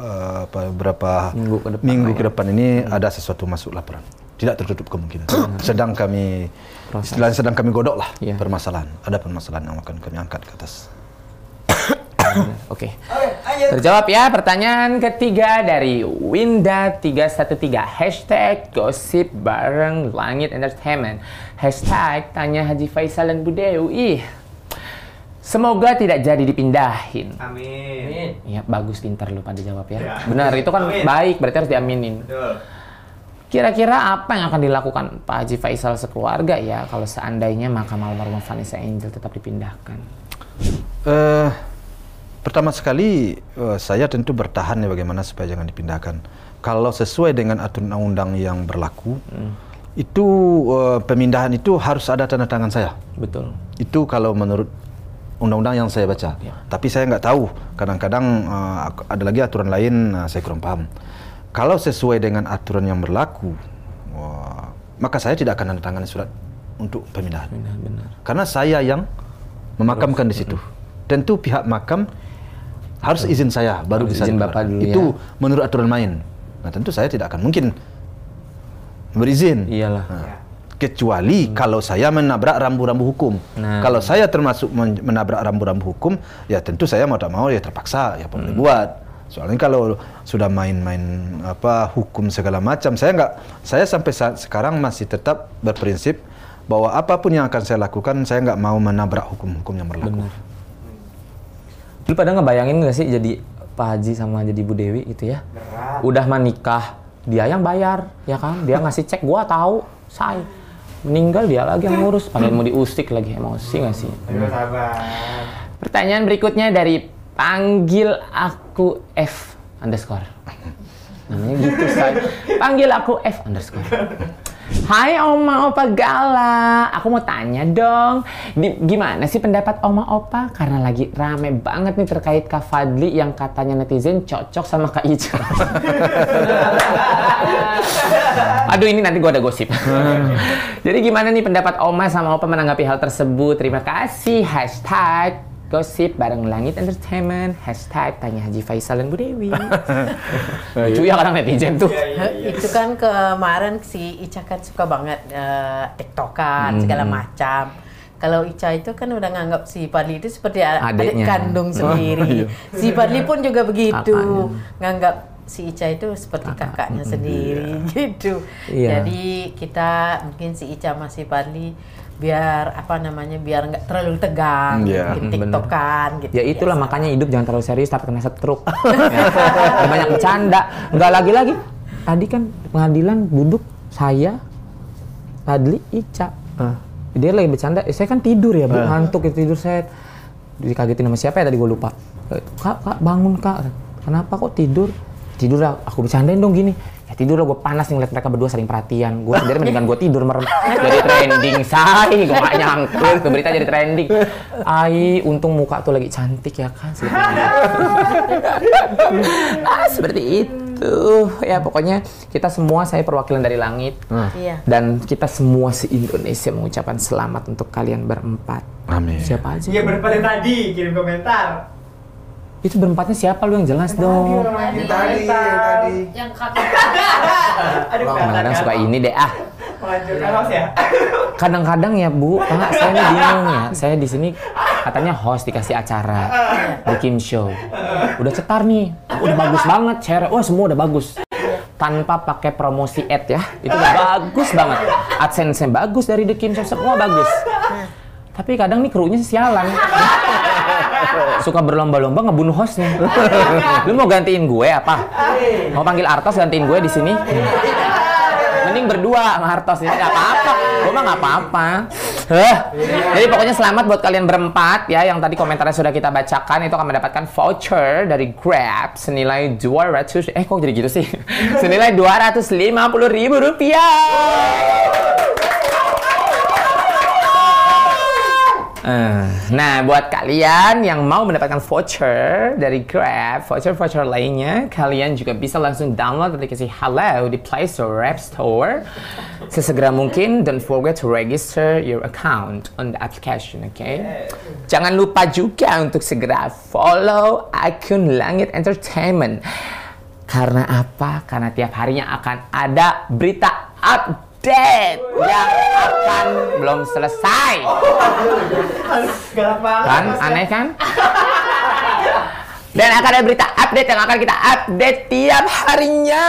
apa, beberapa Minggu ke depan minggu ke ya. depan ini ada sesuatu masuk laporan. Tidak tertutup kemungkinan. sedang kami Proses. istilahnya sedang kami godok lah Iya. permasalahan. Ada permasalahan yang akan kami angkat ke atas. Oke. Terjawab ya pertanyaan ketiga dari Winda 313 Hashtag gosip bareng langit entertainment Hashtag tanya Haji Faisal dan Budewi Ih, Semoga tidak jadi dipindahin Amin. Ya bagus pintar lu pada jawab ya Ya. Benar itu kan Amin. baik berarti harus diaminin Betul. Kira-kira apa yang akan dilakukan Pak Haji Faisal sekeluarga ya Kalau seandainya makam almarhumah Vanessa Angel tetap dipindahkan Eh, pertama sekali eh, saya tentu bertahan ya bagaimana supaya jangan dipindahkan. Kalau sesuai dengan aturan undang yang berlaku, itu eh, pemindahan itu harus ada tanda tangan saya. Betul Itu kalau menurut undang-undang yang saya baca. Ya. Tapi saya nggak tahu. Kadang-kadang eh, ada lagi aturan lain eh, saya kurang paham. Kalau sesuai dengan aturan yang berlaku, wah, maka saya tidak akan tanda tangan surat untuk pemindahan. Benar-benar Karena saya yang memakamkan di situ. Tentu pihak makam harus izin saya baru Harus bisa izin. Bapak dulu Itu ya. menurut aturan main. Nah, tentu saya tidak akan mungkin berizin. Iyalah Nah, kecuali kalau saya menabrak rambu-rambu hukum. Nah. Kalau saya termasuk men- menabrak rambu-rambu hukum, ya tentu saya mau tak mau ya terpaksa ya apa boleh buat. Soalnya kalau sudah main-main apa hukum segala macam, saya nggak, saya sampai saat sekarang masih tetap berprinsip bahwa apa pun yang akan saya lakukan, saya nggak mau menabrak hukum-hukum yang berlaku. Lu pada ngebayangin gak sih jadi Pak Haji sama jadi Bu Dewi gitu ya? Berat. Udah menikah, dia yang bayar, ya kan? Dia ngasih cek, gua tahu, say. Meninggal dia lagi yang ngurus, padahal mau diusik lagi, emosi gak sih? Ayo sabar. Pertanyaan berikutnya dari panggil aku F underscore. Namanya gitu, say. Panggil aku F underscore. Hai Oma Opa Gala, aku mau tanya dong, di- gimana sih pendapat Oma Opa? Karena lagi rame banget nih terkait Kak Fadli yang katanya netizen cocok sama Kak Ica. Aduh ini nanti gua ada gosip. Jadi gimana nih pendapat Oma sama Opa menanggapi hal tersebut? Terima kasih. Hashtag gosip bareng langit entertainment. Hashtag tanya Haji Faisal dan Bu Dewi. Lucu ya kadang netizen tuh. Iya, iya, iya. itu kan kemarin si Ica kan suka banget eh, tiktokan segala macam. Kalau Ica itu kan udah nganggap si Padli itu seperti a- adik Adiknya. kandung sendiri. si Padli pun juga begitu, Kakaknya. nganggap si Ica itu seperti kakaknya sendiri gitu. Iya. Jadi kita mungkin si Ica masih Padli biar apa namanya biar nggak terlalu tegang, bikin Hmm, bener. tiktokan gitu. Ya itulah biasa. makanya hidup jangan terlalu serius tapi kena stroke. ya. Banyak bercanda. Enggak lagi-lagi. Tadi kan pengadilan duduk saya, Padli, Ica. Dia lagi bercanda. Eh, saya kan tidur ya, Bu. Ngantuk gitu, tidur saya. Dikagetin sama siapa ya tadi gue lupa. Eh, Kak, kak bangun kak. Kenapa kok tidur? Tidur lah. Aku bercandain dong gini. Ya tidur lah gue panas nih ngeliat mereka berdua saling perhatian. Gue sendiri mendingan gue tidur merem. Jadi trending say. Gue gak nyangka. Ke berita jadi trending. Ai, untung muka tuh lagi cantik ya kan. ah, seperti itu. Ya pokoknya kita semua saya perwakilan dari langit. Iya. Dan kita semua se-Indonesia mengucapkan selamat untuk kalian berempat. Amin. Siapa aja? Iya berempat yang tadi kirim komentar. Itu berempatnya siapa lu yang jelas dong? Tadi, tadi, tadi. Yang kakak Aduh, Kadang-kadang suka ini deh ah. Host ya. Kadang-kadang ya Bu, Pak, saya ini bingung ya. Saya di sini katanya host dikasih acara di Kim Show. Udah cetar nih, udah bagus banget share. Wah semua udah bagus. tanpa pakai promosi ad ya. Itu bagus banget. AdSense-nya bagus dari The Kim Shop, semua bagus. Tapi kadang nih krunya sialan. Suka berlomba-lomba ngebunuh hostnya. Lu mau gantiin gue apa? Mau panggil Artos gantiin gue di sini? Mending berdua sama Hartos ini nggak apa-apa. Gue mah nggak apa-apa. Heh. Jadi pokoknya selamat buat kalian berempat ya yang tadi komentarnya sudah kita bacakan itu akan mendapatkan voucher dari Grab senilai 200 eh kok jadi gitu sih? senilai 250 ribu rupiah. Eh, Nah, buat kalian yang mau mendapatkan voucher dari Grab, voucher-voucher lainnya, kalian juga bisa langsung download aplikasi Hello di Play Store, App Store. Sesegera mungkin, don't forget to register your account on the application, okay? Jangan lupa juga untuk segera follow akun Langit Entertainment. Karena apa? Karena tiap harinya akan ada berita update yang akan belum selesai. Kan? Aneh kan? Dan akan ada berita update yang akan kita update tiap harinya.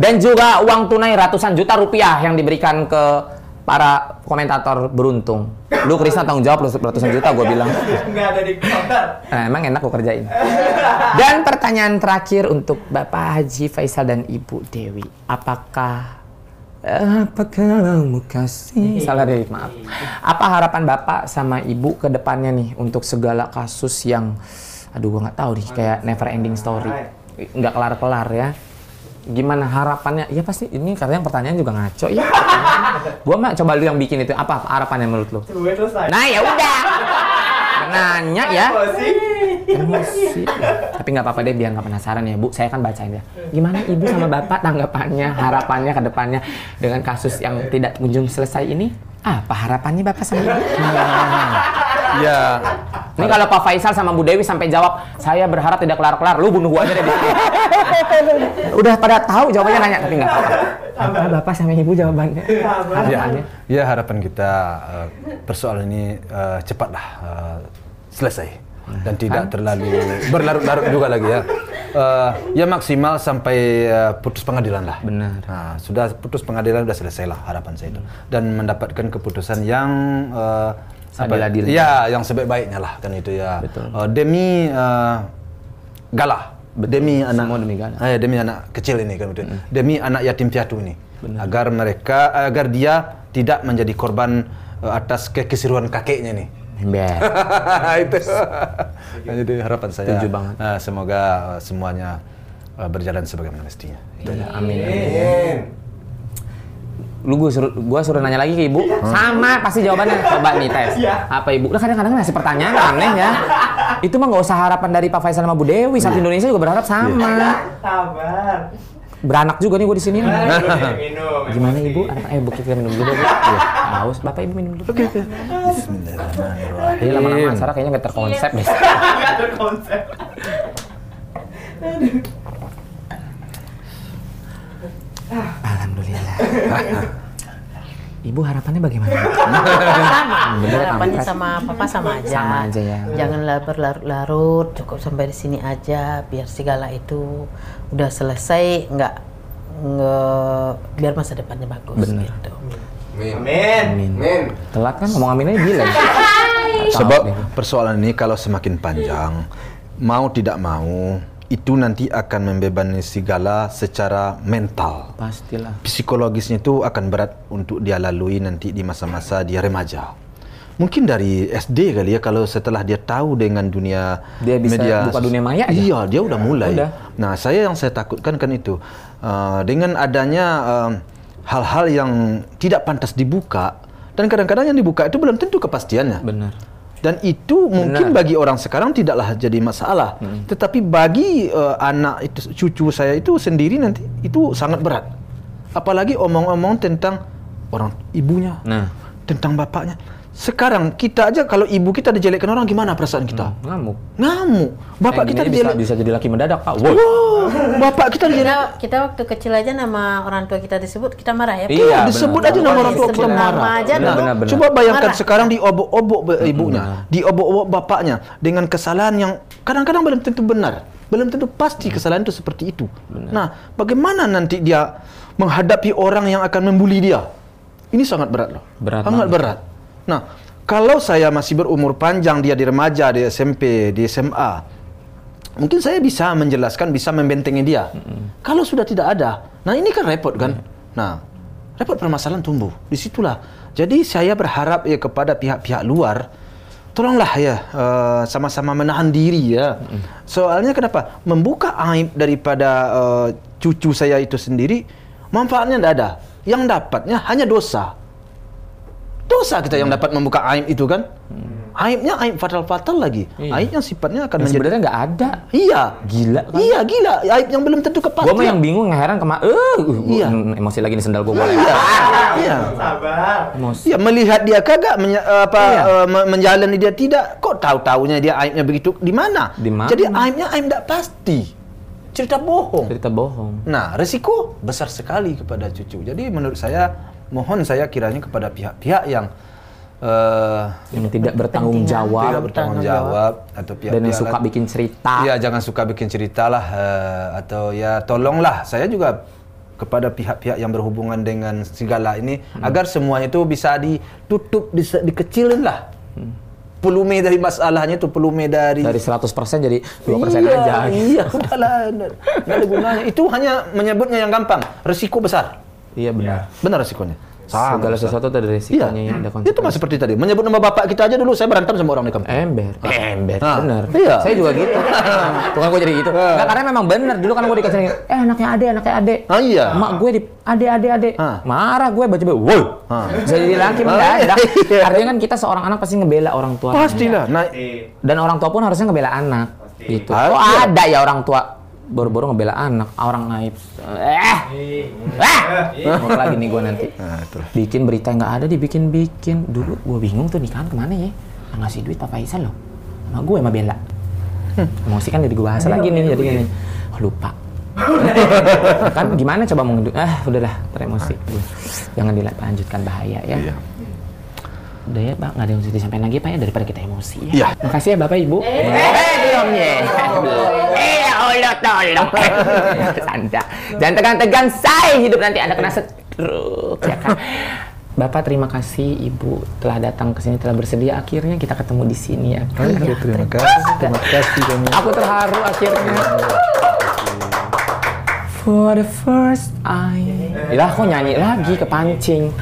Dan juga uang tunai ratusan juta rupiah yang diberikan ke para komentator beruntung. Lu Krisna tanggung jawab lu ratusan juta gue bilang. Nggak ada di counter. Nah, emang enak gue kerjain. Dan pertanyaan terakhir untuk Bapak Haji Faisal dan Ibu Dewi. Apakah Apakah kamu kasih Salah deh, maaf Apa harapan Bapak sama Ibu ke depannya nih Untuk segala kasus yang Aduh, gue nggak tahu nih Kayak never ending story Nggak kelar-kelar ya Gimana harapannya? Ya pasti ini katanya pertanyaan juga ngaco ya. Gua mah coba lu yang bikin itu apa harapannya menurut lu? Nah ya udah. Nanya ya. Emosi. Tapi nggak apa-apa deh biar nggak penasaran ya Bu. Saya kan bacain ya. Gimana Ibu sama Bapak tanggapannya, harapannya ke depannya dengan kasus yang tidak kunjung selesai ini? Apa harapannya Bapak sama Ibu? Ya, Ini kalau Pak Faisal sama Bu Dewi sampai jawab, saya berharap tidak kelar-kelar, lu bunuh gua aja deh. Udah pada tahu jawabannya nanya, tapi nggak apa-apa. Apa Bapak sama Ibu jawabannya? ya, Harapannya? ya harapan kita eh, persoalan ini eh, cepatlah eh, selesai dan tidak terlalu berlarut-larut juga lagi ya. Eh, ya maksimal sampai eh, putus pengadilan lah. Benar. Nah, sudah putus pengadilan sudah selesai lah harapan saya itu dan mendapatkan keputusan yang eh, Adil-adil. Ya, yang sebaik-baiknya lah kan itu ya. Betul. Eh, demi eh, Galah, demi anak Semua demi Galah. Eh, demi anak kecil ini kan itu. Demi anak yatim piatu ini. Agar mereka agar dia tidak menjadi korban eh, atas kekisruan kakeknya nih. Itu. Jadi harapan saya. Setuju banget. eh, semoga eh, semuanya eh, berjalan sebagaimana mestinya. Itu aja. Amin. amin. Lu gua suruh gua suruh nanya lagi ke ibu. Sama pasti jawabannya. Coba nih tes. Iya. Apa ibu? Lah kadang-kadang ngasih pertanyaan aneh ya. Itu mah nggak usah harapan dari Pak Faisal sama Bu Dewi. Satu Indonesia juga berharap sama. Sabar. Beranak juga nih gua di sini. Minum, minum. Gimana ibu? Eh, bu kita minum dulu. Bu. Iya. Haus. Bapak ibu minum dulu. Oke. Bismillahirrahmanirrahim. Jadi lama-lama acara kayaknya nggak terkonsep deh. Nggak terkonsep. Alhamdulillah. Ibu harapannya bagaimana? sama Bener, harapannya sama papa sama aja Sama aja ya. janganlah berlarut-larut cukup sampai di sini aja biar segala itu udah selesai nggak nge- biar masa depannya bagus Bener. gitu Amin. Amin. Telat kan ngomong amin aja bilang. Sebab persoalan ini kalau semakin panjang, mau tidak mau, itu nanti akan membebani segala secara mental. Pastilah. Psikologisnya itu akan berat untuk dia lalui nanti di masa-masa dia remaja. Mungkin dari SD kali ya kalau setelah dia tahu dengan dunia Dia bisa buka dunia maya aja? Iya, dia udah mulai. Udah. Nah, saya yang saya takutkan kan itu uh, dengan adanya um, hal-hal yang tidak pantas dibuka dan kadang-kadang yang dibuka itu belum tentu kepastiannya. Benar. Dan itu mungkin Benar. bagi orang sekarang tidaklah jadi masalah. Tetapi bagi uh, anak itu cucu saya itu sendiri nanti itu sangat berat. Apalagi omong-omong tentang orang ibunya, Nah. tentang bapaknya. Sekarang kita aja kalau ibu kita dijelekkan orang gimana perasaan kita? Ngamuk. Ngamuk. Bapak Eh, kita gini bisa, dijelek. bisa jadi laki mendadak, Pak. Woi. Wow, bapak kita dijelek. Kita, kita waktu kecil aja nama orang tua kita disebut kita marah ya. Pak? Iya, disebut benar. aja nama orang tua kita nama marah. aja Benar, benar, benar. Coba bayangkan Marah. sekarang diobok-obok be- ibunya, diobok-obok bapaknya dengan kesalahan yang kadang-kadang belum tentu benar, belum tentu pasti kesalahan itu seperti itu. Nah, bagaimana nanti dia menghadapi orang yang akan membuli dia? Ini sangat berat loh. Berat sangat banget. berat. Nah, kalau saya masih berumur panjang, dia di remaja, di SMP, di SMA, mungkin saya bisa menjelaskan, bisa membentengi dia. Kalau sudah tidak ada, nah ini kan repot kan. Nah, repot permasalahan tumbuh. Di situlah. Jadi saya berharap ya kepada pihak-pihak luar, tolonglah ya eh, sama-sama menahan diri ya. Soalnya kenapa? Membuka aib daripada eh, cucu saya itu sendiri, manfaatnya tidak ada. Yang dapatnya hanya dosa. Dosa kita yang dapat membuka aib itu kan. Aibnya aib fatal-fatal lagi. Iya. Aib yang sifatnya akan menjadi sebenarnya nggak ada. Iya. Gila kan? Iya, gila. Aib yang belum tentu Gue kepastian. mah yang bingung, yang heran ke mana? Eh, Iya. emosi lagi nih sendal gue boleh. Iya. Sabar. Emosi. Ya melihat dia kagak menye- apa Iya. eh, me- menjalani dia tidak, kok tahu-taunya dia aibnya begitu di mana? Di mana? Jadi aibnya aib tidak pasti. Cerita bohong. Cerita bohong. Nah, resiko besar sekali kepada cucu. Jadi menurut saya mohon saya kiranya kepada pihak-pihak yang eh Yang tidak bertanggung jawab. tidak bertanggung jawab atau pihak-pihak Dan yang suka lain- bikin cerita. Iya, jangan suka bikin cerita lah eh, atau ya tolonglah saya juga kepada pihak-pihak yang berhubungan dengan segala ini Hmm. agar semuanya itu bisa ditutup, bisa dikecilin lah. Volume dari masalahnya itu volume dari Dari 100% jadi 2% iya, aja. Iya, udahlah. Nggak nggak ada gunanya. Itu hanya menyebutnya yang gampang. Resiko besar. Iya benar. Benar resikonya. Segala besar. sesuatu ada Iya. resikonya ya, ada Itu mah seperti tadi. Menyebut nama bapak kita aja dulu saya berantem sama orang di kampung. Ember, ember, Ah, bener. iya. Saya juga gitu. Tuh kan gue jadi gitu. Nggak, karena memang bener. Dulu kan gue dikasih, eh anaknya ade, anaknya ade. Ah, iya. Mak gue di ade, ade, ade. Ah. Marah gue baca woi. Ah. Bisa jadi laki Ah, mendadak. iya. Artinya kan kita seorang anak pasti ngebela orang tua. Pastilah. Nah. Dan orang tua pun harusnya ngebela anak. Pasti. Gitu. Ah, Oh iya. ada ya orang tua baru-baru ngebela anak, orang naib. Eh, eh, mau lagi nih gue nanti. nah bikin berita nggak ada dibikin-bikin dulu gue bingung tuh nikahan ke mana ya ngasih duit Papa Isa loh sama gue sama Bella emosi kan jadi gue bahas lagi nih jadi gini oh, lupa kan gimana coba mau ah udahlah teremosi gue jangan dilanjutkan bahaya ya Iya. udah ya pak nggak ada yang mesti disampaikan lagi pak ya daripada kita emosi ya Iya. makasih ya bapak ibu eh belum ya eh ya Allah tolong sanda jangan tegang-tegang say hidup nanti anda kena stroke ya kan Bapak terima kasih Ibu telah datang ke sini telah bersedia akhirnya kita ketemu di sini ya kan. Oke, terima kasih. Terima kasih kami. Aku terharu akhirnya. For the first time. Lah kok nyanyi lagi kepancing.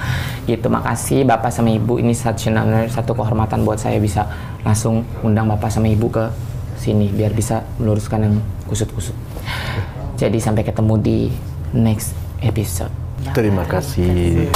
Gitu, makasih Bapak sama Ibu. Ini honor, satu kehormatan buat saya bisa langsung undang Bapak sama Ibu ke sini biar bisa meluruskan yang kusut-kusut. Jadi sampai ketemu di next episode. Terima kasih.